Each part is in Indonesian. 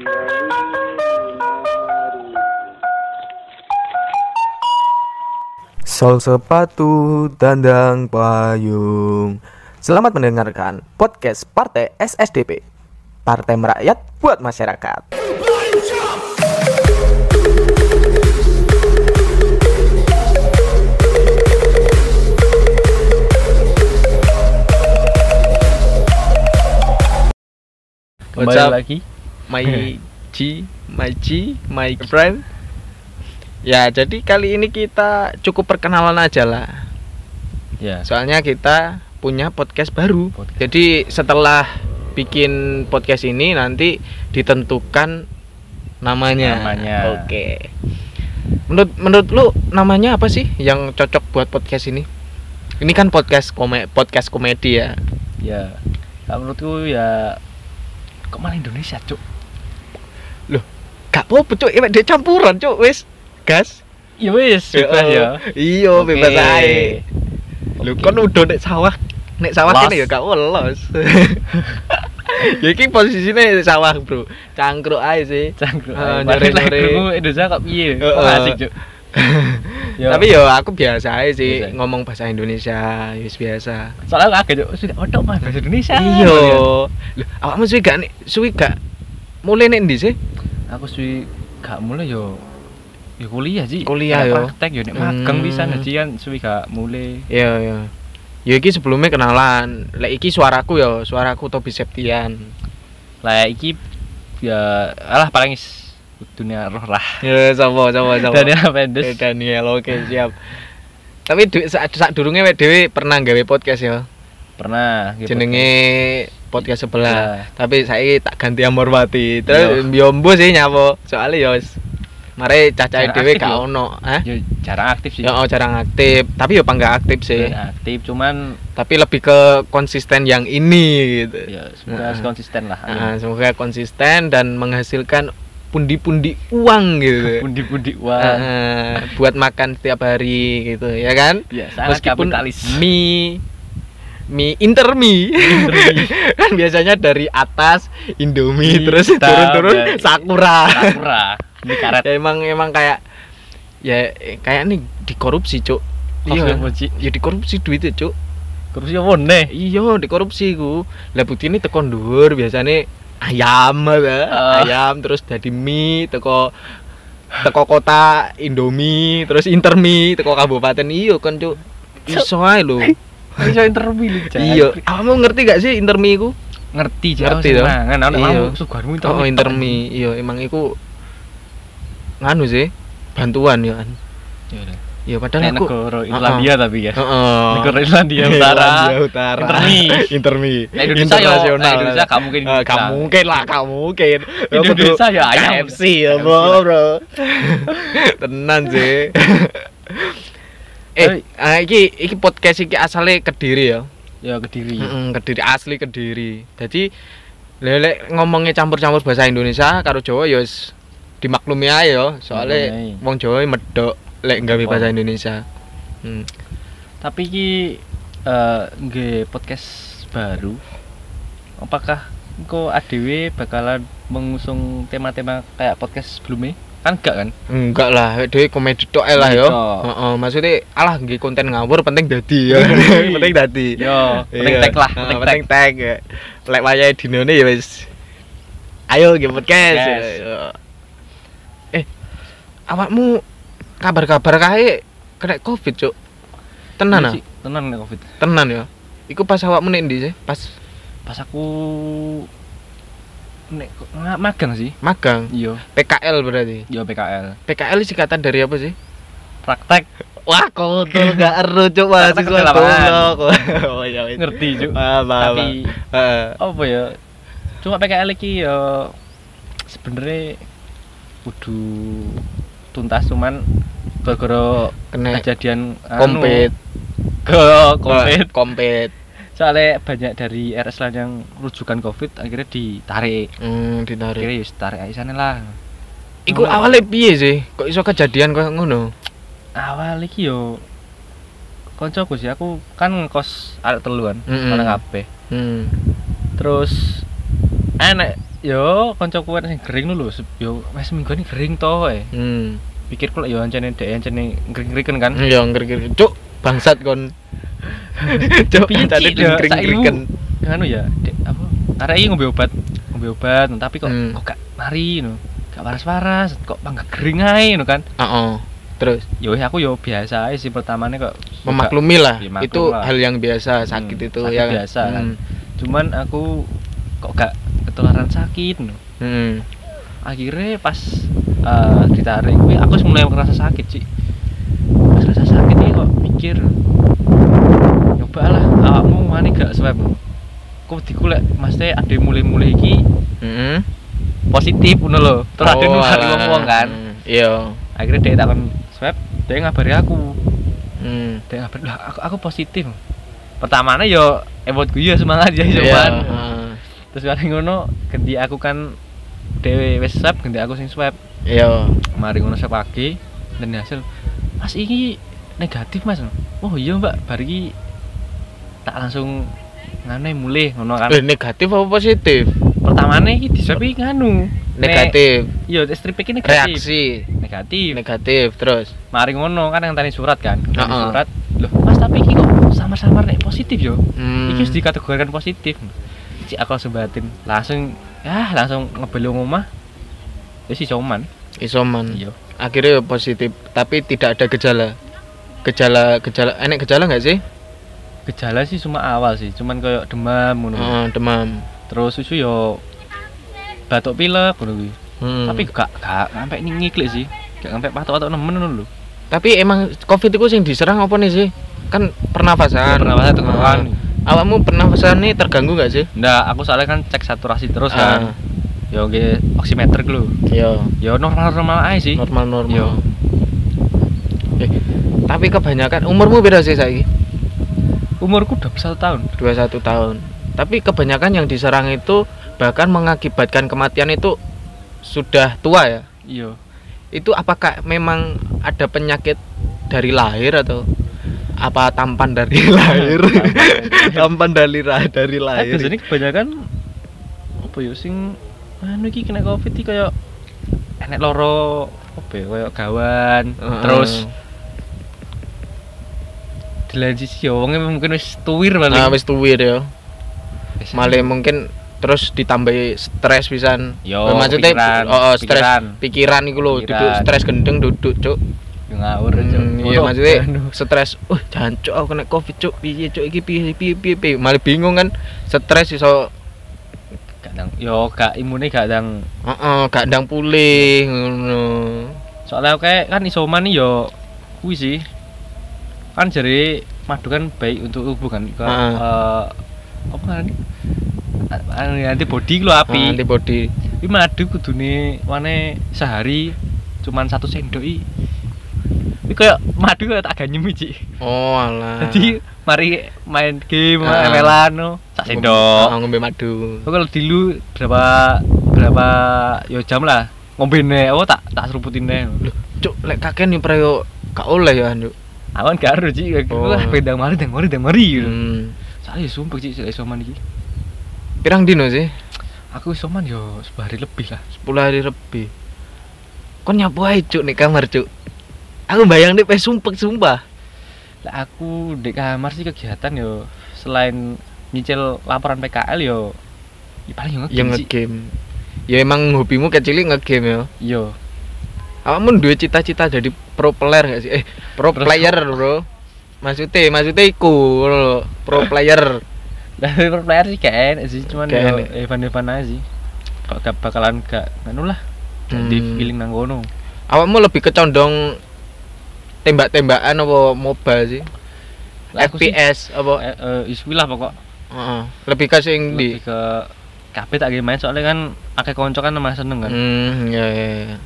Sol sepatu, dandang payung. Selamat mendengarkan podcast Partai SSDP. Partai Merakyat buat masyarakat. Kembali What's up? lagi my G, my G, my friend. Ya, jadi kali ini kita cukup perkenalan aja lah. ya Soalnya kita punya podcast baru. Podcast. Jadi setelah bikin podcast ini nanti ditentukan namanya. Namanya. Oke. Menurut menurut lu namanya apa sih yang cocok buat podcast ini? Ini kan podcast kome podcast komedi ya. ya kalau menurutku ya kok malah Indonesia cuk Gak apa-apa cuk, ini dia campuran cuk, wis. Gas. ya wis bebas ya Iya, bebas ae. Lho kon udah nek sawah. Nek sawah kene ya gak welos. ya iki posisine sawah, Bro. Cangkruk ae sih. cangkruk uh, nyore-nyore. Indonesia kok piye kok asik cuk Ya. Tapi yo aku biasa ae sih Biasa. ngomong bahasa Indonesia, wis biasa. soalnya aku kaget sudah otok mah bahasa Indonesia Iya. Lho, awakmu suwi gak nek suwi gak mulai ndi sih? Aku suwi gak mulai yo yo kuliah sih Kuliah, yo. praktek yo nek magang Hmm. bisa jadi kan suwi gak mulai Iya, iya. Ya iki sebelumnya kenalan. Lek iki suaraku ya, suaraku Tobi Septian. lah iki ya alah paling dunia roh lah Ya, sapa sapa sapa. Daniel Eh, Mendes Daniel, oke siap. Tapi saat saat durunge wek dhewe pernah gawe podcast ya. Pernah gitu. Jenenge podcast sebelah. Ya. Tapi saya tak ganti Amorwati. Terus Iya. biombo sih nyapo. Soalnya ya wis mare cacahe dhewe aktif gak ono, Hah? ya jarang aktif sih oh, jarang aktif, tapi ya pangga aktif sih. Jarang aktif cuman Tapi lebih ke konsisten yang ini gitu. ya semoga Nah. konsisten lah Nah, semoga konsisten dan menghasilkan pundi-pundi uang gitu. pundi-pundi uang Nah, buat makan setiap hari gitu, ya kan? ya sangat Meskipun kapitalis mie mie intermi kan biasanya dari atas Indomie Mie, terus hitam, turun-turun. Sakura. sakura ini karet ya emang emang kayak ya kayak nih dikorupsi, Cuk. Iya, Iya. Ya dikorupsi duitnya, Cuk. kursi apa nih Iya, dikorupsi ku. Lah bukti ini teko dhuwur biasane ayam ya. Ah. ayam terus dadi mie teko teko kota Indomie terus Intermi teko kabupaten iya kan cuk iso ae lho bisa interview iya kamu ngerti gak sih Intermi ku ngerti Ngerti, ngerti toh? kan anak Iya. sugarmu interview oh Intermi iya emang iku nganu sih bantuan ya kan ya iya padahal aku negara Irlandia tapi ya Heeh. negara Irlandia Utara Irlandia Utara. Intermi. Intermi. Nah, Indonesia yo, nah, Indonesia gak mungkin Eh, bisa. mungkin lah, gak mungkin. Indonesia ya ayam. KFC ya, bro. Tenan sih. Eh, ah, iki iki podcast iki asale Kediri ya. ya kediri Heeh, Kediri asli Kediri. Jadi lelek ngomongnya campur-campur bahasa Indonesia karo Jawa ya wis dimaklumi ae ya, soalnya Dimaklumi. wong Jawa medok lek gawe Oh. bahasa Indonesia. Hmm. tapi ki eh nggih podcast baru apakah engko ADW bakalan mengusung tema-tema kayak podcast sebelumnya kan enggak kan Enggak lah, dhewe komedi tok lah yo. Heeh, maksudnya alah nggih konten ngawur penting dadi ya. penting dadi. yo penting Iya. tag lah penting tag penting tag. Lek wayahe dinone ya wis. Ayo nggih podcast. Eh, awakmu kabar-kabar kae kena Covid, Cuk. Tenan ah? Iya sih, tenan nek covid Tenan ya. Iku pas awakmu nek ndi sih? Pas pas aku nek magang sih magang. iya PKL berarti. yo PKL PKL singkatan dari apa sih? praktek Wah, kotor gak eru cuk mahasiswa goblok. Oh iya. wis. ngerti cuk Ah, tapi apa ya cuma PKL iki ya sebenarnya kudu tuntas cuman gara-gara kena kejadian anu, kompet ke covid kompet soalnya banyak dari RS lain yang rujukan covid akhirnya ditarik hmm akhirnya ditarik ya tarik aja sana lah iku Ngono. awalnya piye sih kok iso kejadian kok ngono awal iki yo koncoku sih aku kan ngekos arek telu kan Mm-mm. mana kabeh hmm terus enek yo kancaku kan sing lho se- yo wis seminggu ini gering to eh. Hmm. Pikirku lek yo ancene dek ancene ngering-ngeringen kan. Iya ngeri-ngeri. Cuk, bangsat kon. Piye, tadi saiki Anu ya, dek apa? Arek ngombe obat, ngombe obat, tapi kok Hmm. kok gak mari ngono. Gak waras-waras, kok panggah gering ae kan. Heeh. Terus Yo wis aku yo biasa ae sih pertamane kok memaklumi lah. Ya, maklum Itu lah. hal yang biasa sakit Hmm, itu sakit ya. biasa kan. Hmm. cuman aku kok gak ketularan sakit no. Hmm. akhirnya pas eh, ditarik aku mulai ngerasa sakit sih pas rasa sakit ini kok mikir coba lah awakmu mana gak swab kok dikulek teh ada mulai-mulai iki Hmm. positif ngono lho terus ada nulari kan Iya. akhirnya dia takon swab dia ngabari aku Hmm. dia ngabari lah aku aku positif pertamanya yo emot gue ya semangat ya Iya. cuman heeh. terus kali ngono ganti aku kan dewe wis swab ganti aku sing swab Iya. mari ngono swab lagi dan hasil mas ini negatif mas oh iya mbak bar iki tak langsung ngane mulai ngono kan Eh, negatif apa positif? pertamane iki di swab iki nganu Negatif. Iya strip iki negatif Reaksi negatif negatif terus. mari ngono kan yang tadi surat kan Tani Heeh. surat loh mas tapi iki kok samar-samar nek positif yo Hmm. iki harus dikategorikan positif cik aku langsung batin langsung ya langsung ngebeli omah ya si soman isoman. iya Akhirnya positif tapi tidak ada gejala. Gejala gejala enek gejala nggak sih? Gejala sih cuma awal sih cuman kayak demam ngono Heeh, demam. terus susu yo batuk pilek ngono kuwi Hmm. tapi gak gak sampai ngiklik sih gak sampai patok-patok nemen ngono lho Tapi emang COVID itu sing diserang apa nih sih? Kan pernafasan. pernapasan tenggorokan Ah. Awakmu pernafasan nih terganggu nggak sih? ndak aku soalnya kan cek saturasi terus Ah. kan yo nge oximeter lho Iya, yo normal-normal aja sih normal-normal. Yo. Eh, tapi kebanyakan umurmu beda sih saiki? Umurku 21 tahun 21 tahun. Tapi kebanyakan yang diserang itu bahkan mengakibatkan kematian itu sudah tua ya. iya Itu apakah memang ada penyakit dari lahir atau apa tampan dari lahir? tampan dari ra- dari Tapi lahir. biasanya kebanyakan apa ya sing anu iki kena covid iki kayak enek loro apa ya kayak gawan terus di lain sisi ya wongnya mungkin wis tuwir paling Nah, wis tuwir ya. Malah mungkin terus ditambahi stres pisan. Yo, maksudnya pikiran, oh, oh, stres pikiran. pikiran iku lho, Pikiran. duduk stres gendeng duduk, Cuk. Ngawur Hmm, iya maksudnya stres. Oh, jancuk aku kena Covid, Cuk. Piye, Cuk? Iki piye piye piye piye. Malah bingung kan. Stres iso kadang yo gak imune gak dang heeh, gak ndang pulih ngono. soalnya oke kan isoman yo kuwi sih kan jadi madu kan baik untuk tubuh kan ke Heeh. eh, apa kan antibody lo api Ah, antibody. Ini madu kudune wane sehari cuman satu sendok i. Ini kayak madu kayak tak ganyem iki. Oh, alah. Jadi mari main game, Ah. ML-an no, sak Ah, sendok. ngombe madu. Kalau dulu berapa berapa yo jam lah ngombe ne, oh tak tak seruputin ne. Cuk, lek kakek nih prayo gak oleh ya, Cuk. Awan ada sih, Oh. wah pedang mari, pedang mari, pedang mari gitu. Hmm. Saya sumpah sih, saya isoman iki. Pirang dino sih? Aku isoman yo sehari lebih lah. 10 hari lebih. Kon nyapu ae, Cuk, nih kamar, Cuk. Aku bayang deh, sumpah, sumpah. Lah aku di kamar sih kegiatan yo selain nyicil laporan PKL yo ya paling yo ngegame sih. ngegame ya emang hobimu kecil ngegame ya Yo. Kamu duwe cita-cita jadi pro player gak sih eh pro player bro maksudnya maksudnya iku pro player Lah per player sih gak enak sih, cuman Gak yo enak. Evan-Evan aja sih. Kok gak bakalan gak anu lah. Di Hmm. feeling nang kono. awakmu lebih kecondong tembak-tembakan apa MOBA sih Lah, aku sih- FPS apa Eh, eh, iswi lah pokok. Heeh. lebih ke sing di ke kabeh tak main soalnya kan akeh konco kan emang seneng kan. hmm ya, ya, ya.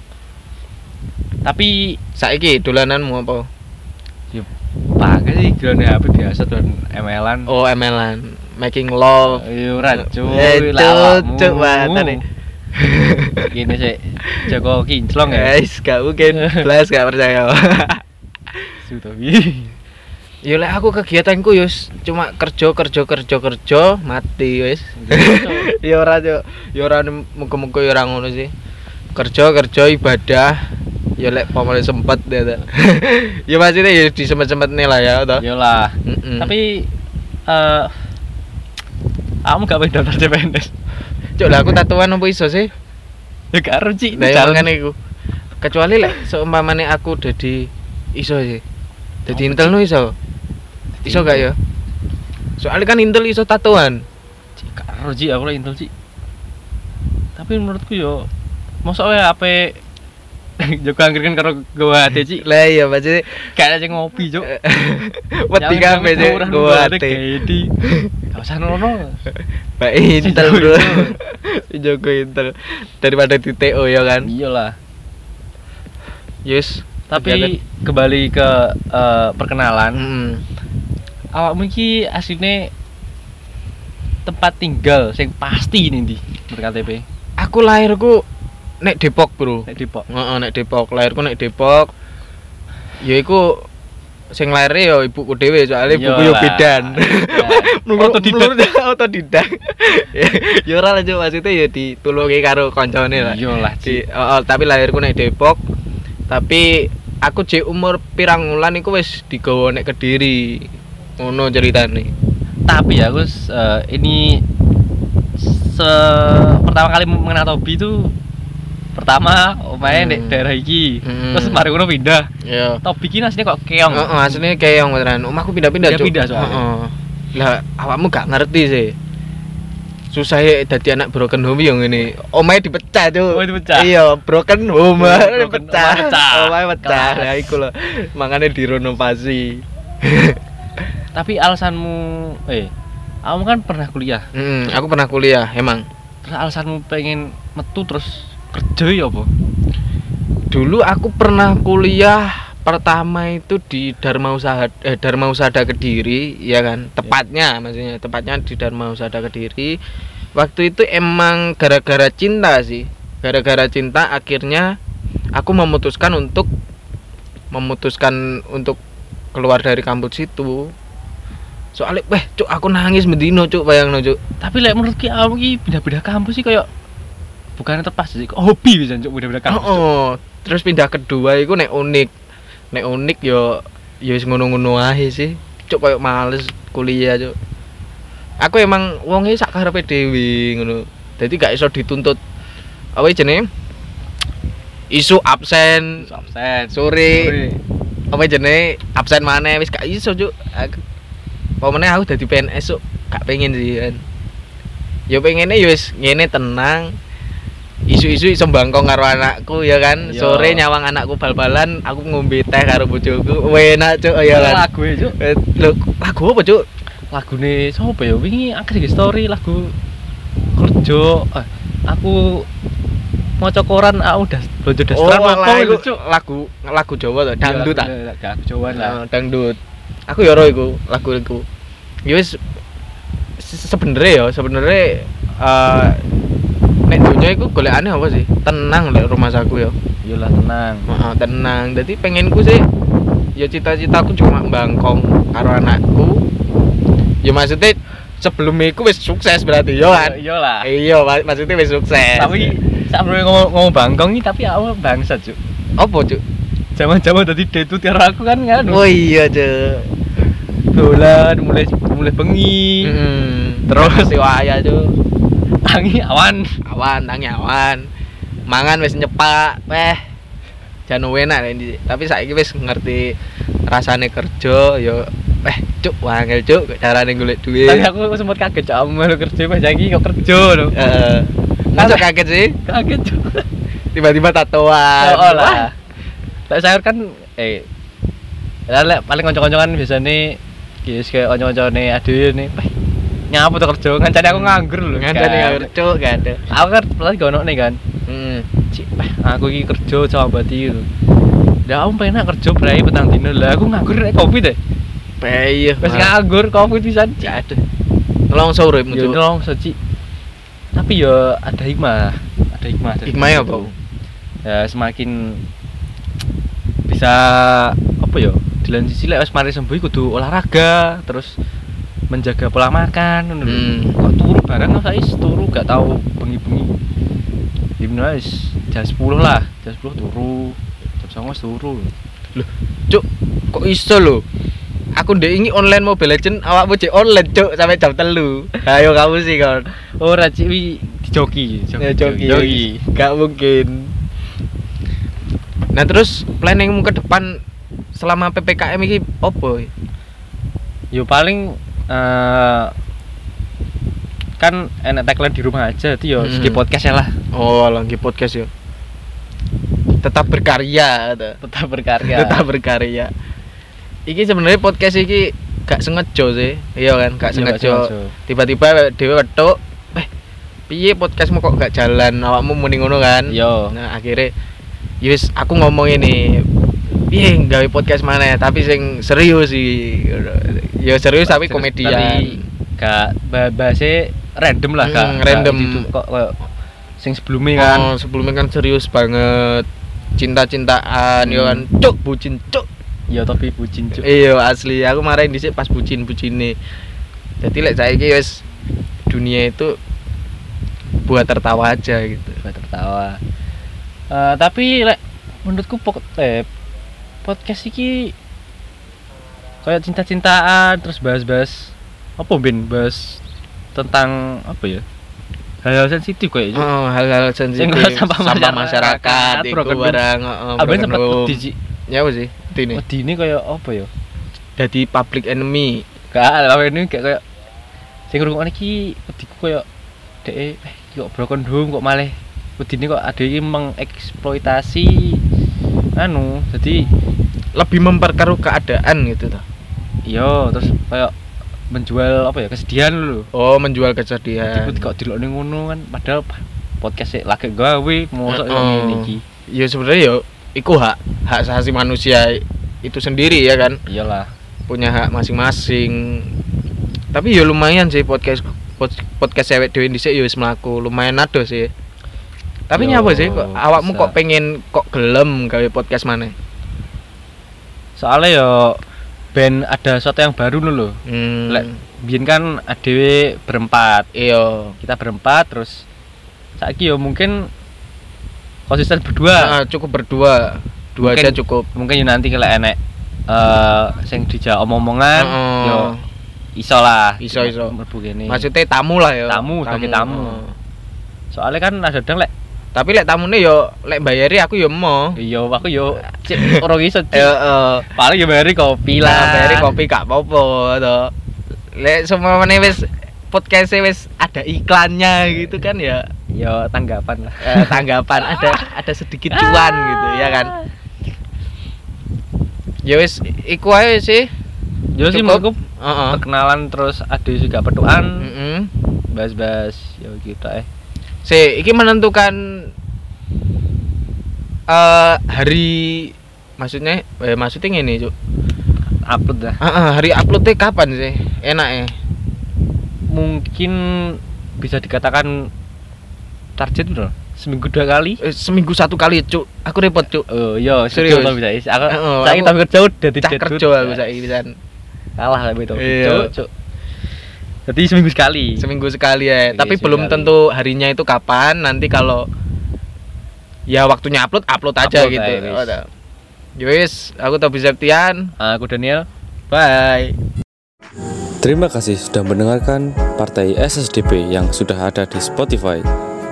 Tapi saiki dolananmu apa pakai sih drone HP biasa drone ML-an. oh ML-an making love Ayo racu, Eh, cuk, cuk, matane. Gini sih, Joko kinclong ya. guys gak mungkin belas gak percaya Su tapi. Ya lek aku kegiatanku yus cuma kerja kerja kerja kerja mati wis. ya ora cuk. Ya ora muga-muga ya ora ngono sih. Kerja kerja ibadah ya lek pamane sempet ya ta. ya maksudnya ya di sempet-sempet nih lah ya toh. Iyalah. Mm-mm. Tapi eh kamu gak pengen daftar CPNS? cuk lah aku tatuan apa iso sih? Ya gak aru Ci. Nah, ya Jalan. makanya iku. Kecuali lek seumpamane aku dadi iso sih. Dadi Apa, intel no iso. Iso gak ya? Soalnya kan intel iso tatuan. Gak aru Ci, aku lagi intel Ci. Tapi menurutku yo mosok wae ape Joko angger kan karo gua Ci. Lah iya maksudnya ada sing ngopi, Cuk. wedi kabeh sih gua ate. Gak usah nono. Pak Intel bro. Joko Intel daripada di TO ya kan. Iyalah. Yes. Tapi kembali ke eh, perkenalan. Mm. Awakmu iki asline tempat tinggal sing pasti ini ndi menurut KTP Aku lahirku nek Depok, Bro. nek Depok. Heeh, nek Depok. Lahirku nek Depok. Ya iku sing lahir ya ibuku dhewe soalnya ibuku yo bidan. Menurut Otodidak. otodidak. ya ora lah Cuk, maksudnya ya ditulungi karo koncone lah. Iyalah, Di, Ci. oh, oh, tapi lahirku nek Depok. Tapi aku jek umur pirang wulan iku wis digawa nek Kediri. Ngono ceritane. Tapi ya Gus, eh, ini se pertama kali mengenal Tobi itu pertama omae Hmm. di daerah iki. Hmm. Terus mari ngono pindah. Ya. Tobi iki asline kok keong. Heeh, asline keong beneran. Omahku pindah-pindah, Cuk. Pindah-pindah soalnya. Heeh. Lah, awakmu gak ngerti sih. Susah ya dadi anak broken home yang ini. Omahe dipecah, Cuk. Oh, dipecah. Iya, broken home dipecah. omah pecah. Lah iku lho. Makane direnovasi. Tapi alasanmu eh kamu kan pernah kuliah. Hmm, aku pernah kuliah emang. Terus alasanmu pengen metu terus kerja ya apa? Dulu aku pernah kuliah pertama itu di Dharma Usaha eh, Dharma Usada Kediri ya kan? Tepatnya maksudnya tepatnya di Dharma Usada Kediri. Waktu itu emang gara-gara cinta sih. Gara-gara cinta akhirnya aku memutuskan untuk memutuskan untuk keluar dari kampus itu soalnya weh cuk aku nangis mendino cuk bayang cuk. Tapi lek menurut ki ki pindah-pindah kampus sih kayak bukan terpas sih, hobi bisa cuk oh, kampus. Cuk. oh. terus pindah kedua itu nek unik. Nek unik yo yo wis ngono-ngono ae sih. Cuk koyo males kuliah cuk. Aku emang wonge sak karepe dhewe ngono. Dadi gak iso dituntut. Apa jenenge? Isu absen. Terus absen. sore. Apa jenenge? Absen mana wis gak iso cuk. Aku pokoknya aku dadi PNS cuk. Gak pengen sih kan. Ya pengennya ya wis ngene tenang isu-isu iso bangkong karo anakku ya kan Iya. sore nyawang anakku bal-balan aku ngombe teh karo bojoku enak cuk ya kan lagu e cuk. Eh, lagu apa cuk Lagune sapa ya? Wingi akeh iki story lagu kerja. Eh, aku maca koran aku udah blonjo dasteran oh apa iku cuk. lagu lagu Jawa tuh dangdut ah Iya, Gak Jawaan lah. Nah, dangdut aku ya ro iku lagu iku ya wis se- sebenarnya ya sebenarnya eh dunia iku golekane apa sih tenang lek rumah saku ya Iyalah tenang. Heeh, tenang jadi pengenku sih ya cita-citaku cuma bangkong karo anakku ya maksudnya sebelum iku wis sukses berarti ya kan Iyalah. iya mak- maksudnya wis sukses Tapi sampe ngomong, ngomong bangkong iki tapi aku bangsa cuk. apa cuk Zaman-zaman tadi itu tiar aku kan kan. oh iya cuk Dolan mulai mulai bengi. Mm, Terus? terus si waya cuk Tangi awan. awan tangi awan mangan wis nyepak weh jan enak ini tapi saiki wis ngerti rasane kerja yo eh cuk wangel cuk carane golek duit Tapi aku sempat kaget cuk melu kerja pas lagi kok kerja lho. Heeh. Masa kaget sih Kaget cuk. tiba-tiba tatoan Oh lah. Tak sayur kan eh lah lek paling kanca-kanca kan biasane guys kayak kanca-kancane aduh nih. Wah, Nyapa tuh kerja ngancani aku nganggur lho. nggak ada nih Kan. nggak cuk gak ada Aku kan pelan gak nih kan. hmm. Cik, aku iki kerja coba bati gitu. Lah aku pengen kerja berai petang dino lah aku nganggur nek kopi deh. Iya, Wis nganggur kopi pisan. gak ada nelongso urip Yo cuk nolong soci. Tapi yo ada hikmah. Ada hikmah. Hikmahnya situ. apa? Ya semakin bisa apa yo? di lain sisi lek wis mari sembuh kudu olahraga terus menjaga pola makan. Hmm. kok turu bareng kok saiki turu gak tau bengi-bengi Hipnosis jam 10 lah jam 10 turu jam 9 turu Cuk, kok iso lho? Aku ndek ini online Mobile Legend awakmu cek online cuk sampai jam telu. Ayo kamu sih kon. ora cik wi dijoki Ya joki. Gak mungkin. Nah terus planningmu ke depan selama PPKM ini opo? yo paling eh kan enak tagline di rumah aja itu yo Hmm. podcast ya lah Oh, lagi podcast ya. Tetap berkarya, gitu. tetap berkarya tetap berkarya. Iki sebenarnya podcast iki gak sengaja sih, iya kan, gak Iya, sengaja. Tiba-tiba dhewe wetuk, eh piye podcastmu kok gak jalan, awakmu muni ngono kan? yo Nah, akhirnya yus aku ngomong ini piye gawe podcast mana tapi sing serius sih. Ya serius tapi komedian. Tapi gak ba- bahasnya random lah gak Hmm, random. gitu, kok kayak sing sebelumnya kan Oh, sebelumnya kan serius banget. Cinta-cintaan, ya kan. Cuk, bucin, cuk. ya tapi bucin cuk Iya asli, aku marahin dhisik pas bucin-bucin nih. Jadi lek saiki wis dunia itu buat tertawa aja gitu. Gua tertawa Eh, tapi lek menurutku pok eh, podcast iki kayak cinta-cintaan terus bahas-bahas apa bin bahas tentang apa ya hal-hal sensitif kayak gitu. Oh, hal-hal sensitif sampah masyarakat, masyarakat home. barang heeh. Abang sempat wedi. Ya apa sih? Ini. wedi ini kayak apa ya Jadi public enemy. gak lah ini kayak kayak sing ngrungokne iki wediku kayak dek eh kok broken home kok malah wedine kok ada yang mengeksploitasi anu jadi Lebih memperkeruh keadaan gitu toh. iya terus kayak menjual apa ya kesedihan lho Oh, menjual kesedihan. Jadi kok dilokne ngono kan padahal podcast sih lagi gawe mosok Heeh. uh ini iki Ya sebenarnya ya iku hak hak asasi manusia itu sendiri ya kan. iyalah punya hak masing-masing tapi ya lumayan sih podcast pod- podcast cewek dewi dhisik ya wis mlaku lumayan ado sih tapi Yo, nyapa sih kok awakmu bisa. kok pengen kok gelem gawe podcast mana soalnya yo band ada sesuatu yang baru lho hmm. lek biyen kan adewe berempat iya kita berempat terus saiki yo mungkin konsisten berdua Ah, cukup berdua dua Mungkin- aja cukup mungkin yo nanti kalau enek eh sing dijak omong-omongan Heeh. yo iso lah Iso, iso. maksudnya tamu lah ya Tamu, tamu. Heeh. soalnya kan ada kadang lek tapi lek tamune yo lek bayari aku yo mau iya aku yo cek orang iso eh. paling yo bayari kopi lah lah. bayari kopi gak apa-apa to. Lek semua meneh wis podcast wis ada iklannya gitu kan ya. Yo tanggapan lah. Eh, tanggapan ada ada sedikit cuan gitu ya kan. Ya wis iku ae sih. Yo sih heeh. perkenalan terus ada juga petuan. Heeh. bahas-bahas yo gitu eh si iki menentukan eh hari maksudnya eh, maksudnya ngene cuk. Upload lah Heeh, hari uploadnya kapan sih? Enak ya mungkin bisa dikatakan target bro seminggu dua kali? Eh, seminggu satu kali cuk. Aku repot cuk. Oh iya Serius? serius bisa is aku Heeh, saya tapi kerja udah tidak kerja aku saiki pisan. Kalah tapi itu Iya. Cuk, cuk. Jadi seminggu sekali seminggu sekali ya Iya, tapi seminggu belum sekali. tentu harinya itu kapan nanti kalau ya waktunya upload upload aja Upload gitu dah. Yowis, aku Tobi Septian. aku Daniel Bye. Terima kasih sudah mendengarkan Partai SSDP yang sudah ada di Spotify.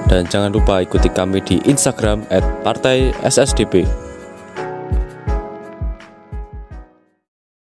Dan jangan lupa ikuti kami di Instagram at Partai SSDP.